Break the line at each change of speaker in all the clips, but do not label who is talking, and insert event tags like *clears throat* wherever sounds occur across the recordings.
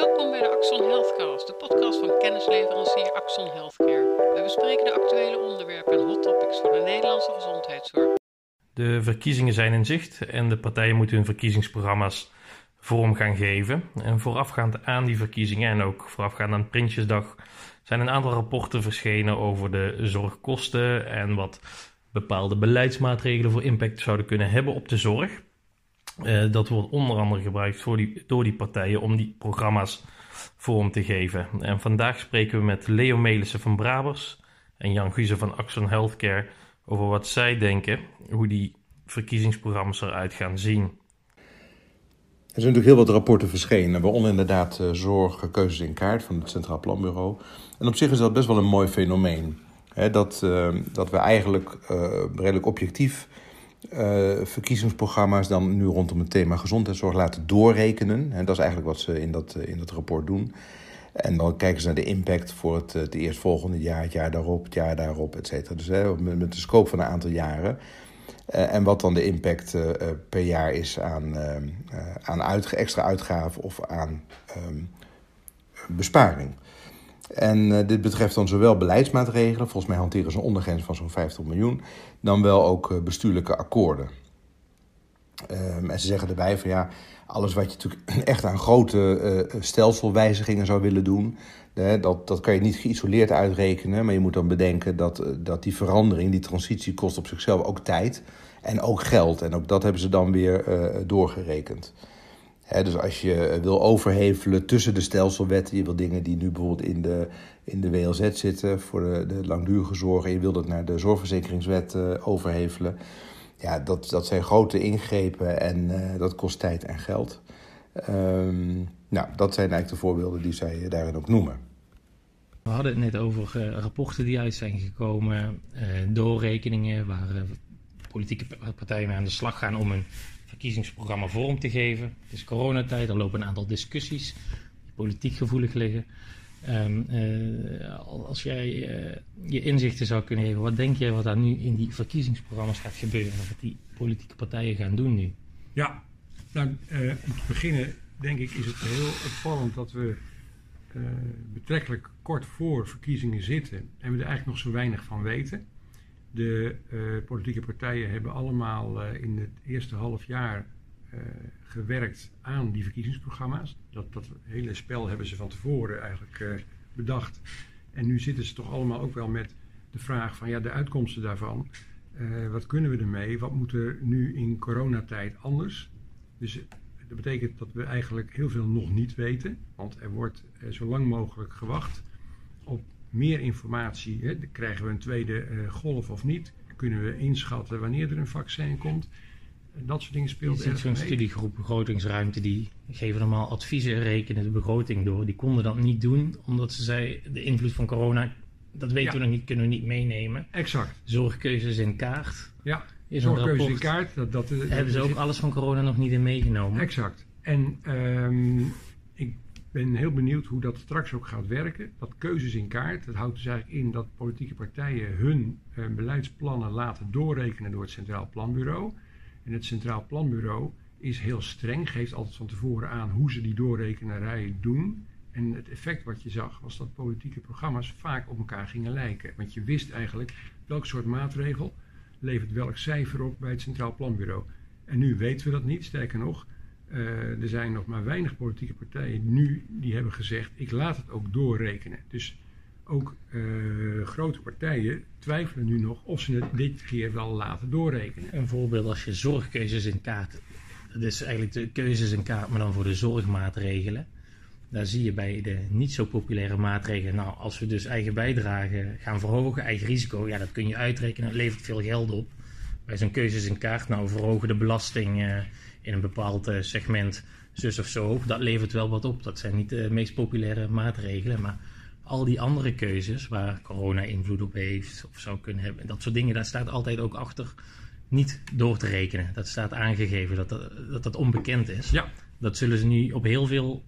Welkom bij de Axon Healthcast, de podcast van kennisleverancier Axon Healthcare. We bespreken de actuele onderwerpen en hot topics voor de Nederlandse gezondheidszorg.
De verkiezingen zijn in zicht en de partijen moeten hun verkiezingsprogramma's vorm gaan geven. En voorafgaand aan die verkiezingen en ook voorafgaand aan Prinsjesdag zijn een aantal rapporten verschenen over de zorgkosten en wat bepaalde beleidsmaatregelen voor impact zouden kunnen hebben op de zorg. Uh, dat wordt onder andere gebruikt voor die, door die partijen om die programma's vorm te geven. En vandaag spreken we met Leo Melissen van Brabers en Jan Guze van Axon Healthcare over wat zij denken, hoe die verkiezingsprogramma's eruit gaan zien.
Er zijn natuurlijk heel wat rapporten verschenen, waaronder inderdaad uh, zorg, keuzes in kaart van het Centraal Planbureau. En op zich is dat best wel een mooi fenomeen. Hè, dat, uh, dat we eigenlijk redelijk objectief uh, verkiezingsprogramma's dan nu rondom het thema gezondheidszorg laten doorrekenen. En dat is eigenlijk wat ze in dat, in dat rapport doen. En dan kijken ze naar de impact voor het, het eerstvolgende jaar, het jaar daarop, het jaar daarop, et cetera. Dus hè, met, met de scope van een aantal jaren. En wat dan de impact per jaar is aan, aan uit, extra uitgaven of aan um, besparing. En dit betreft dan zowel beleidsmaatregelen, volgens mij hanteren ze een ondergrens van zo'n 50 miljoen, dan wel ook bestuurlijke akkoorden. Um, en ze zeggen erbij van ja, alles wat je natuurlijk *laughs* echt aan grote stelselwijzigingen zou willen doen, dat, dat kan je niet geïsoleerd uitrekenen, maar je moet dan bedenken dat, dat die verandering, die transitie, kost op zichzelf ook tijd en ook geld. En ook dat hebben ze dan weer doorgerekend. Dus als je wil overhevelen tussen de stelselwetten, je wil dingen die nu bijvoorbeeld in de, in de WLZ zitten voor de, de langdurige zorg, en je wil dat naar de zorgverzekeringswet uh, overhevelen. Ja, dat, dat zijn grote ingrepen en uh, dat kost tijd en geld. Um, nou, dat zijn eigenlijk de voorbeelden die zij daarin ook noemen.
We hadden het net over uh, rapporten die uit zijn gekomen, doorrekeningen waar politieke partijen aan de slag gaan om een verkiezingsprogramma vorm te geven. Het is coronatijd, er lopen een aantal discussies die politiek gevoelig liggen. Um, als jij je inzichten zou kunnen geven, wat denk jij wat daar nu in die verkiezingsprogramma's gaat gebeuren? Wat die politieke partijen gaan doen nu?
Ja, nou, om te beginnen denk ik is het heel opvallend dat we betrekkelijk kort voor verkiezingen zitten en we er eigenlijk nog zo weinig van weten. De uh, politieke partijen hebben allemaal uh, in het eerste half jaar gewerkt aan die verkiezingsprogramma's. Dat, dat hele spel hebben ze van tevoren eigenlijk bedacht. En nu zitten ze toch allemaal ook wel met de vraag van ja, de uitkomsten daarvan. wat kunnen we ermee? Wat moet er nu in coronatijd anders? Dus dat betekent dat we eigenlijk heel veel nog niet weten. Want er wordt eh, zo lang mogelijk gewacht op meer informatie. Hè. Krijgen we een tweede eh, golf of niet? Kunnen we inschatten wanneer er een vaccin komt? Dat soort dingen speelt
er. Zo'n studiegroep begrotingsruimte die geven normaal adviezen, rekenen de begroting door. Die konden dat niet doen omdat ze zei de invloed van corona, dat weten ja. we nog niet, kunnen we niet meenemen.
Exact.
Zorgkeuzes in kaart.
Ja is Zorgkeuze in kaart. Dat, dat, dat,
hebben ze ook alles van corona nog niet in meegenomen.
Exact. En um, ben heel benieuwd hoe dat straks ook gaat werken. Dat keuzes in kaart, dat houdt dus eigenlijk in dat politieke partijen hun uh, beleidsplannen laten doorrekenen door het Centraal Planbureau. En het Centraal Planbureau is heel streng, geeft altijd van tevoren aan hoe ze die doorrekenarij doen. En het effect wat je zag was dat politieke programma's vaak op elkaar gingen lijken. Want je wist eigenlijk welk soort maatregel levert welk cijfer op bij het Centraal Planbureau. En nu weten we dat niet, sterker nog. Uh, er zijn nog maar weinig politieke partijen nu die hebben gezegd: ik laat het ook doorrekenen. Dus ook uh, grote partijen twijfelen nu nog of ze het dit keer wel laten doorrekenen.
Een voorbeeld als je zorgkeuzes in kaart. Dat is eigenlijk de keuzes in kaart, maar dan voor de zorgmaatregelen. Daar zie je bij de niet zo populaire maatregelen, nou, als we dus eigen bijdrage gaan verhogen, eigen risico, ja, dat kun je uitrekenen, het levert veel geld op. Bij zo'n keuzes in kaart, nou, verhogen de belasting uh, in een bepaald uh, segment zus of zo, dat levert wel wat op. Dat zijn niet de meest populaire maatregelen, maar al die andere keuzes waar corona invloed op heeft of zou kunnen hebben, dat soort dingen, daar staat altijd ook achter niet door te rekenen. Dat staat aangegeven dat dat, dat, dat onbekend is.
Ja.
Dat zullen ze nu op heel veel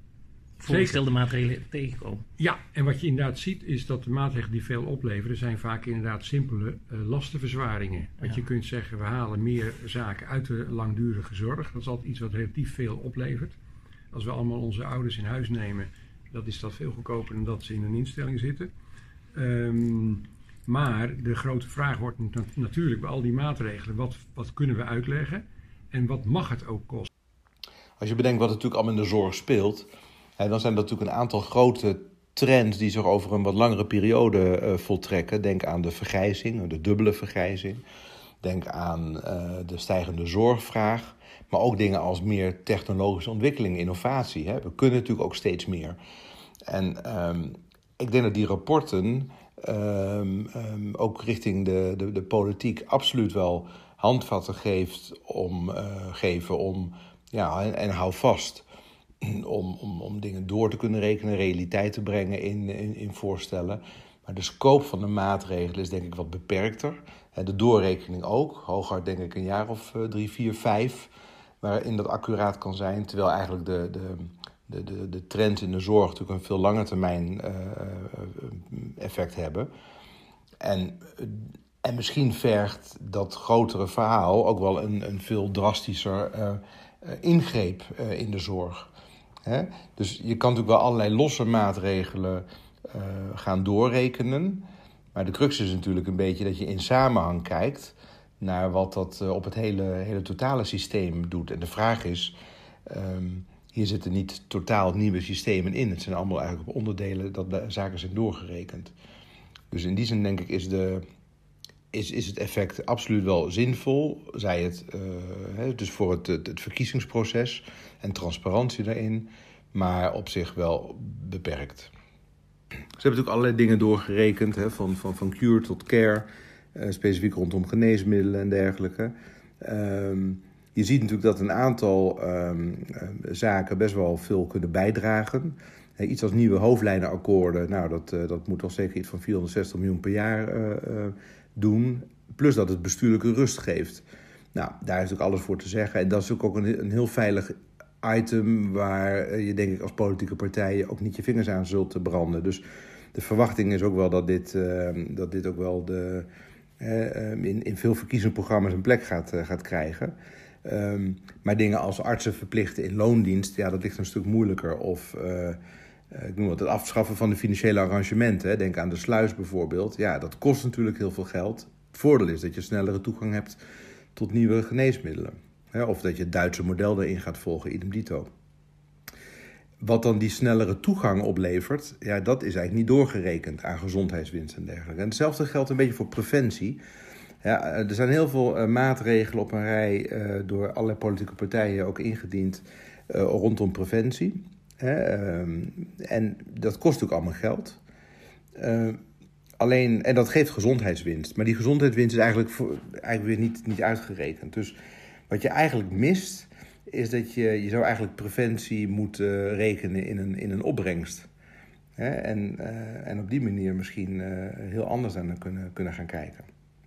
voorgestelde maatregelen tegenkomen.
Ja, en wat je inderdaad ziet is dat de maatregelen die veel opleveren zijn vaak inderdaad simpele uh, lastenverzwaringen. Want ja. je kunt zeggen we halen meer zaken uit de langdurige zorg. Dat is altijd iets wat relatief veel oplevert. Als we allemaal onze ouders in huis nemen Dat is dat veel goedkoper dan dat ze in een instelling zitten. Ehm, maar de grote vraag wordt natuurlijk bij al die maatregelen: wat, wat kunnen we uitleggen en wat mag het ook kosten?
Als je bedenkt wat natuurlijk allemaal in de zorg speelt, dan zijn er natuurlijk een aantal grote trends die zich over een wat langere periode uh, voltrekken. Denk aan de vergrijzing, de dubbele vergrijzing. Denk aan uh, de stijgende zorgvraag. Maar ook dingen als meer technologische ontwikkeling, innovatie. Hè. We kunnen natuurlijk ook steeds meer. En um, ik denk dat die rapporten um, um, ook richting de, de, de, politiek absoluut wel handvatten geeft om, uh, geven om, ja, en, en hou vast, *clears throat* om, om, om dingen door te kunnen rekenen, realiteit te brengen in, in, in voorstellen. Maar de scope van de maatregelen is denk ik wat beperkter. De doorrekening ook, hooguit denk ik een jaar of uh, drie, vier, vijf, waarin dat accuraat kan zijn. Terwijl eigenlijk de, de, de, de, de trends in de zorg natuurlijk een veel langer termijn uh, effect hebben. En, en misschien vergt dat grotere verhaal ook wel een, een veel drastischer ingreep in de zorg. Hè? Dus je kan natuurlijk wel allerlei losse maatregelen gaan doorrekenen. Maar de crux is natuurlijk een beetje dat je in samenhang kijkt naar wat dat op het hele, hele totale systeem doet. En de vraag is. Um, hier zitten niet totaal nieuwe systemen in. Het zijn allemaal eigenlijk op onderdelen dat zaken zijn doorgerekend. Dus in die zin denk ik is, de, is, is het effect absoluut wel zinvol. Zij het uh, dus voor het, het, verkiezingsproces en transparantie daarin. Maar op zich wel beperkt. Ze hebben natuurlijk allerlei dingen doorgerekend. Hè, van, van, van cure tot care. Uh, specifiek rondom geneesmiddelen en dergelijke. Um, je ziet natuurlijk dat een aantal um, zaken best wel veel kunnen bijdragen. iets als nieuwe hoofdlijnenakkoorden, nou, dat, dat moet toch zeker iets van 460 miljoen per jaar doen. Plus dat het bestuurlijke rust geeft. Nou, daar is natuurlijk alles voor te zeggen. En dat is ook een, een heel veilig item waar je denk ik als politieke partijen ook niet je vingers aan zult branden. Dus de verwachting is ook wel dat dit, ehm, dat dit ook wel de, in, in veel verkiezingsprogramma's een plek gaat, gaat krijgen. Um, maar dingen als artsen verplichten in loondienst, ja, dat ligt een stuk moeilijker. Of ik noem het, het afschaffen van de financiële arrangementen. Denk aan de sluis bijvoorbeeld. Ja, dat kost natuurlijk heel veel geld. Het voordeel is dat je snellere toegang hebt tot nieuwe geneesmiddelen. Of dat je het Duitse model erin gaat volgen, idem dito. Wat dan die snellere toegang oplevert, ja, dat is eigenlijk niet doorgerekend aan gezondheidswinst en dergelijke. En hetzelfde geldt een beetje voor preventie. Ja, eh, er zijn heel veel uh, maatregelen op een rij door allerlei politieke partijen ook ingediend rondom preventie. Um, en dat kost natuurlijk allemaal geld. alleen, en dat geeft gezondheidswinst. Maar die gezondheidswinst is eigenlijk, eigenlijk weer niet, niet uitgerekend. Dus wat je eigenlijk mist, is dat je, je zou eigenlijk preventie moeten rekenen in een, in een opbrengst. En, en op die manier misschien heel anders aan kunnen, kunnen gaan kijken.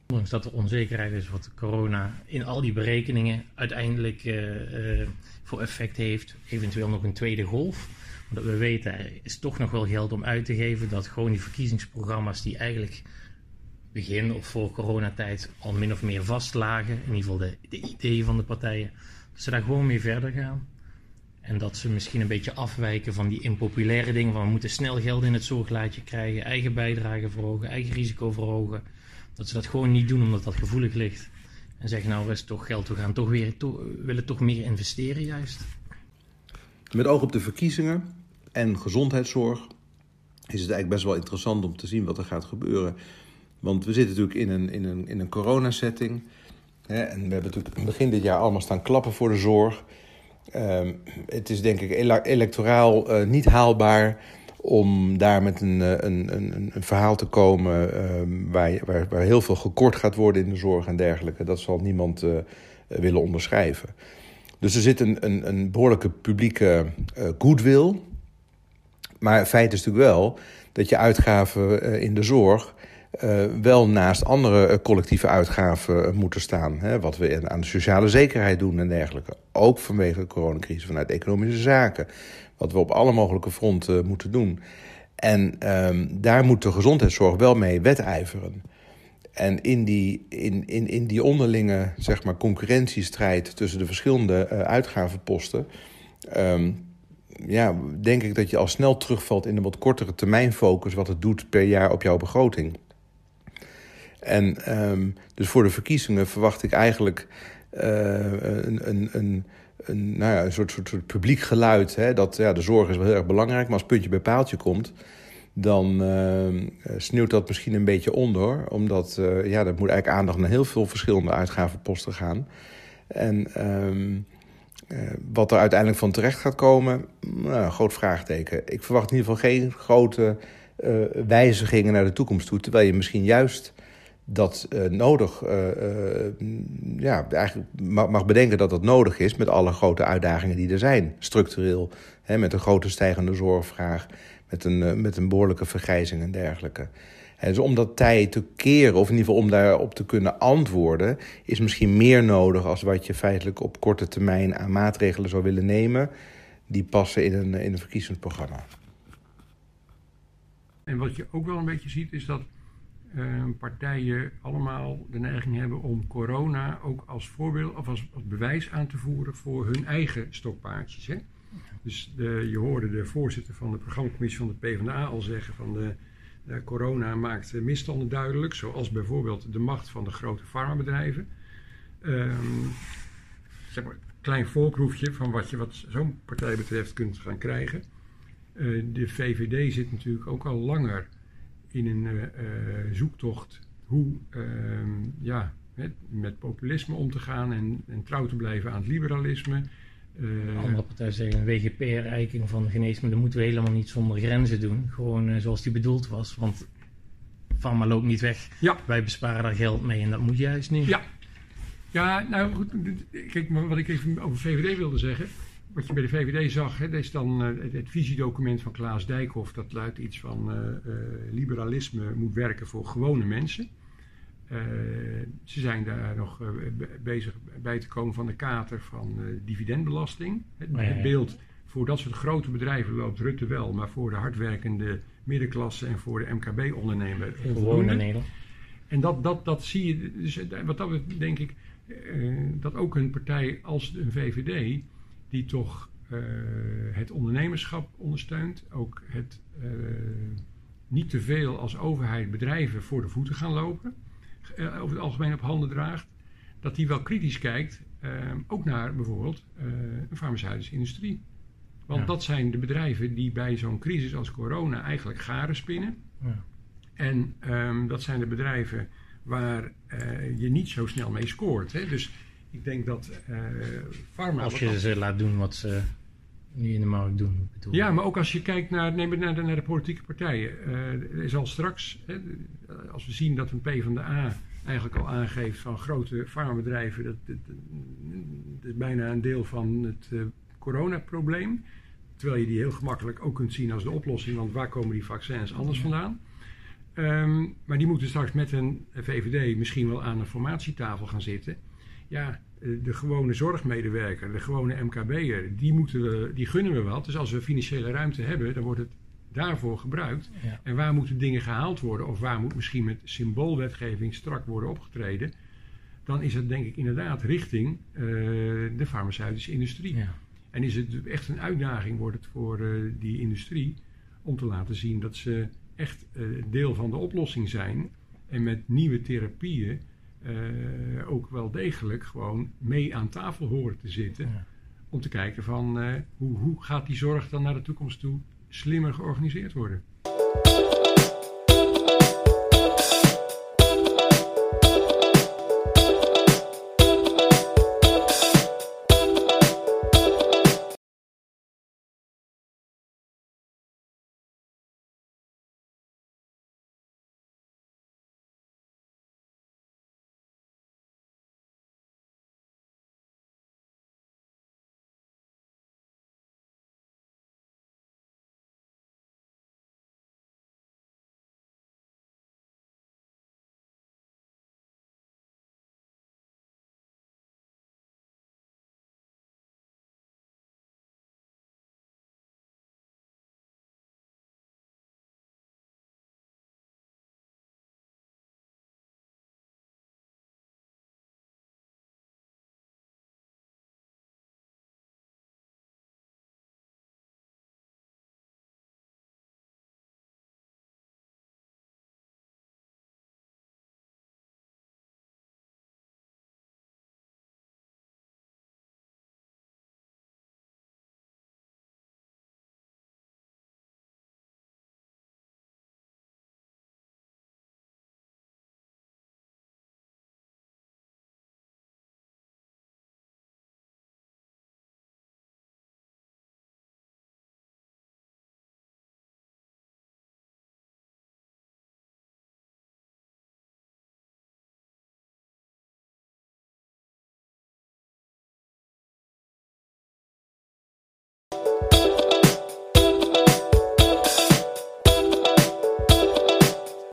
Ondanks dat er onzekerheid is wat corona in al die berekeningen uiteindelijk uh, uh, voor effect heeft, eventueel nog een tweede golf. Omdat we weten, er is toch nog wel geld om uit te geven dat gewoon die verkiezingsprogramma's die eigenlijk begin of voor coronatijd al min of meer vastlagen, in ieder geval de, de ideeën van de partijen, dat ze daar gewoon mee verder gaan. En dat ze misschien een beetje afwijken van die impopulaire dingen van we moeten snel geld in het zorglaadje krijgen, eigen bijdrage verhogen, eigen risico verhogen. Dat ze dat gewoon niet doen omdat dat gevoelig ligt. En zeggen nou is toch geld, we gaan toch weer, willen toch meer investeren juist.
Met oog op de verkiezingen en gezondheidszorg is het eigenlijk best wel interessant om te zien wat er gaat gebeuren. Want we zitten natuurlijk in een, in een, in een coronasetting. Hè, en we hebben natuurlijk begin dit jaar allemaal staan klappen voor de zorg. Um, het is denk ik electoraal uh, niet haalbaar om daar met een, eh, een, een, een verhaal te komen uh, waar, waar, waar, heel veel gekort gaat worden in de zorg en dergelijke. Dat zal niemand uh, willen onderschrijven. Dus er zit een, een, een behoorlijke publieke uh, goodwill. Maar feit is natuurlijk wel dat je uitgaven in de zorg wel naast andere collectieve uitgaven moeten staan. Hè, wat we aan de sociale zekerheid doen en dergelijke. Ook vanwege de coronacrisis vanuit economische zaken wat we op alle mogelijke fronten moeten doen. En um, daar moet de gezondheidszorg wel mee wedijveren. En in die, in, in, in die onderlinge zeg maar, concurrentiestrijd tussen de verschillende uh, uitgavenposten. Um, ja, denk ik dat je al snel terugvalt in een wat kortere termijn focus, wat het doet per jaar op jouw begroting. En ehm, dus voor de verkiezingen verwacht ik eigenlijk uh, een, een, een, een, nou ja, een soort, soort, soort publiek geluid. Hè, dat ja, de zorg is wel heel erg belangrijk, maar als puntje bij paaltje komt, dan uh, sneeuwt dat misschien een beetje onder. Omdat uh, ja, er moet eigenlijk aandacht naar heel veel verschillende uitgavenposten gaan. En ehm, wat er uiteindelijk van terecht gaat komen, nou, groot vraagteken. Ik verwacht in ieder geval geen grote wijzigingen naar de toekomst toe. Terwijl je misschien juist dat uh, nodig, ja, eigenlijk mag, mag, bedenken dat dat nodig is met alle grote uitdagingen die er zijn, structureel. Hè, met een grote stijgende zorgvraag, met een, met een behoorlijke vergrijzing en dergelijke. En dus om dat tij te keren, of in ieder geval om daarop te kunnen antwoorden, is misschien meer nodig als wat je feitelijk op korte termijn aan maatregelen zou willen nemen, die passen in een, in een verkiezingsprogramma.
En wat je ook wel een beetje ziet, is dat uh, partijen allemaal de neiging hebben om corona ook als voorbeeld of als, bewijs aan te voeren voor hun eigen stokpaardjes. Hè? Dus je hoorde de voorzitter van de programmacommissie van de PvdA al zeggen van de uh, corona maakt misstanden duidelijk, zoals bijvoorbeeld de macht van de grote farmabedrijven. Um, zeg maar, klein voorproefje van wat je wat zo'n partij betreft kunt gaan krijgen. Uh, de VVD zit natuurlijk ook al langer in een uh, zoektocht hoe ehm, ja, met, met, populisme om te gaan en, en trouw te blijven aan het liberalisme.
Uh, Andere partijen zeggen een WGP-reiking van geneesmiddelen moeten we helemaal niet zonder grenzen doen. Gewoon uh, zoals die bedoeld was. Want pharma loopt niet weg.
Ja.
Wij besparen daar geld mee en dat moet juist niet.
Ja. Ja, nou goed. Kijk, maar wat ik even over VVD wilde zeggen. Wat je bij de VVD zag, hè, dat is dan uh, het, visiedocument van Klaas Dijkhoff. Dat luidt iets van liberalisme moet werken voor gewone mensen. Ze zijn daar nog bezig bij te komen van de kater van dividendbelasting. Het,
Oh,
het, beeld voor dat soort grote bedrijven loopt Rutte wel, maar voor de hardwerkende middenklasse en voor de MKB-ondernemer onvoldoende. En dat, dat, dat zie je, dus wat dat betreft denk ik dat ook een partij als een VVD, die toch het ondernemerschap ondersteunt, ook het niet te veel als overheid bedrijven voor de voeten gaan lopen uh, over het algemeen op handen draagt, dat die wel kritisch kijkt, ook naar bijvoorbeeld een farmaceutische industrie. Want
Ja.
dat zijn de bedrijven die bij zo'n crisis als corona eigenlijk garen spinnen.
Ja.
En um, dat zijn de bedrijven waar eh, je niet zo snel mee scoort. Hè? Dus ik denk dat uh, farma...
Als je ze laat doen wat ze nu in de markt doen. Bedoel.
Ja, maar ook als je kijkt naar, neem naar, de, naar de politieke partijen. Uh, er zal straks, hè, als we zien dat een PvdA eigenlijk al aangeeft van grote farmabedrijven, dat, dat, dat, is bijna een deel van het uh, coronaprobleem. Terwijl je die heel gemakkelijk ook kunt zien als de oplossing, want waar komen die vaccins anders vandaan? Um, maar die moeten straks met een VVD misschien wel aan een formatietafel gaan zitten. Ja, de gewone zorgmedewerker, de gewone MKB'er, die, moeten we, die gunnen we wat. Dus als we financiële ruimte hebben, dan wordt het daarvoor gebruikt.
Ja.
En waar moeten dingen gehaald worden, of waar moet misschien met symboolwetgeving strak worden opgetreden, dan is het denk ik inderdaad richting uh, de farmaceutische industrie.
Ja.
En is het echt een uitdaging, wordt het voor uh, die industrie, om te laten zien dat ze echt uh, deel van de oplossing zijn en met nieuwe therapieën uh, ook wel degelijk gewoon mee aan tafel horen te zitten.
Ja.
Om te kijken van uh, hoe, hoe gaat die zorg dan naar de toekomst toe slimmer georganiseerd worden.